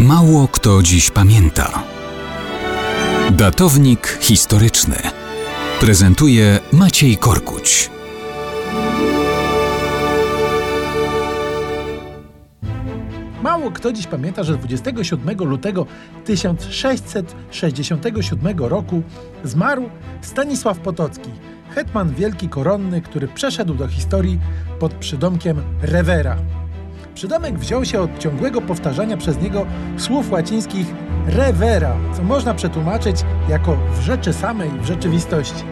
Mało kto dziś pamięta. Datownik historyczny prezentuje Maciej Korkuć. Mało kto dziś pamięta, że 27 lutego 1667 roku zmarł Stanisław Potocki, hetman wielki koronny, który przeszedł do historii pod przydomkiem Revera. Przydomek wziął się od ciągłego powtarzania przez niego słów łacińskich revera, co można przetłumaczyć jako w rzeczy samej, w rzeczywistości.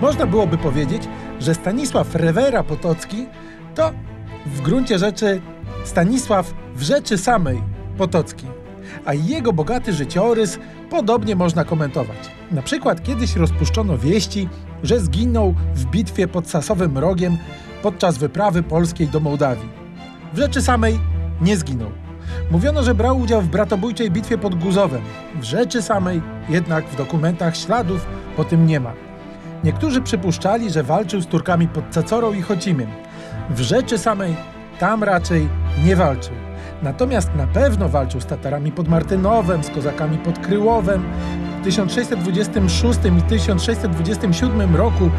Można byłoby powiedzieć, że Stanisław Rewera Potocki to w gruncie rzeczy Stanisław w rzeczy samej Potocki, a jego bogaty życiorys podobnie można komentować. Na przykład kiedyś rozpuszczono wieści, że zginął w bitwie pod Sasowym Rogiem podczas wyprawy polskiej do Mołdawii. W rzeczy samej nie zginął. Mówiono, że brał udział w bratobójczej bitwie pod Guzowem. W rzeczy samej jednak w dokumentach śladów po tym nie ma. Niektórzy przypuszczali, że walczył z Turkami pod Cecorą i Chocimiem. W rzeczy samej tam raczej nie walczył. Natomiast na pewno walczył z Tatarami pod Martynowem, z Kozakami pod Kryłowem. W 1626 i 1627 roku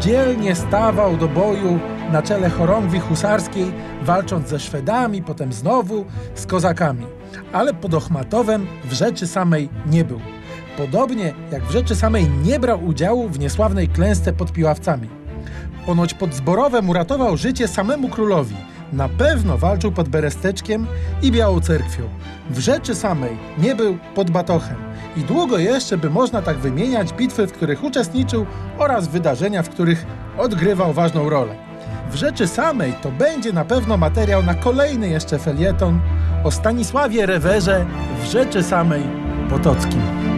dzielnie stawał do boju na czele chorągwi husarskiej, walcząc ze Szwedami, potem znowu z Kozakami. Ale pod Ochmatowem w rzeczy samej nie był. Podobnie jak w rzeczy samej nie brał udziału w niesławnej klęsce pod Piławcami. Ponoć pod Zborowem uratował życie samemu królowi. Na pewno walczył pod Beresteczkiem i Białą Cerkwią. W rzeczy samej nie był pod Batochem. I długo jeszcze by można tak wymieniać bitwy, w których uczestniczył oraz wydarzenia, w których odgrywał ważną rolę. W rzeczy samej to będzie na pewno materiał na kolejny jeszcze felieton o Stanisławie Rewerze w rzeczy samej Potockim.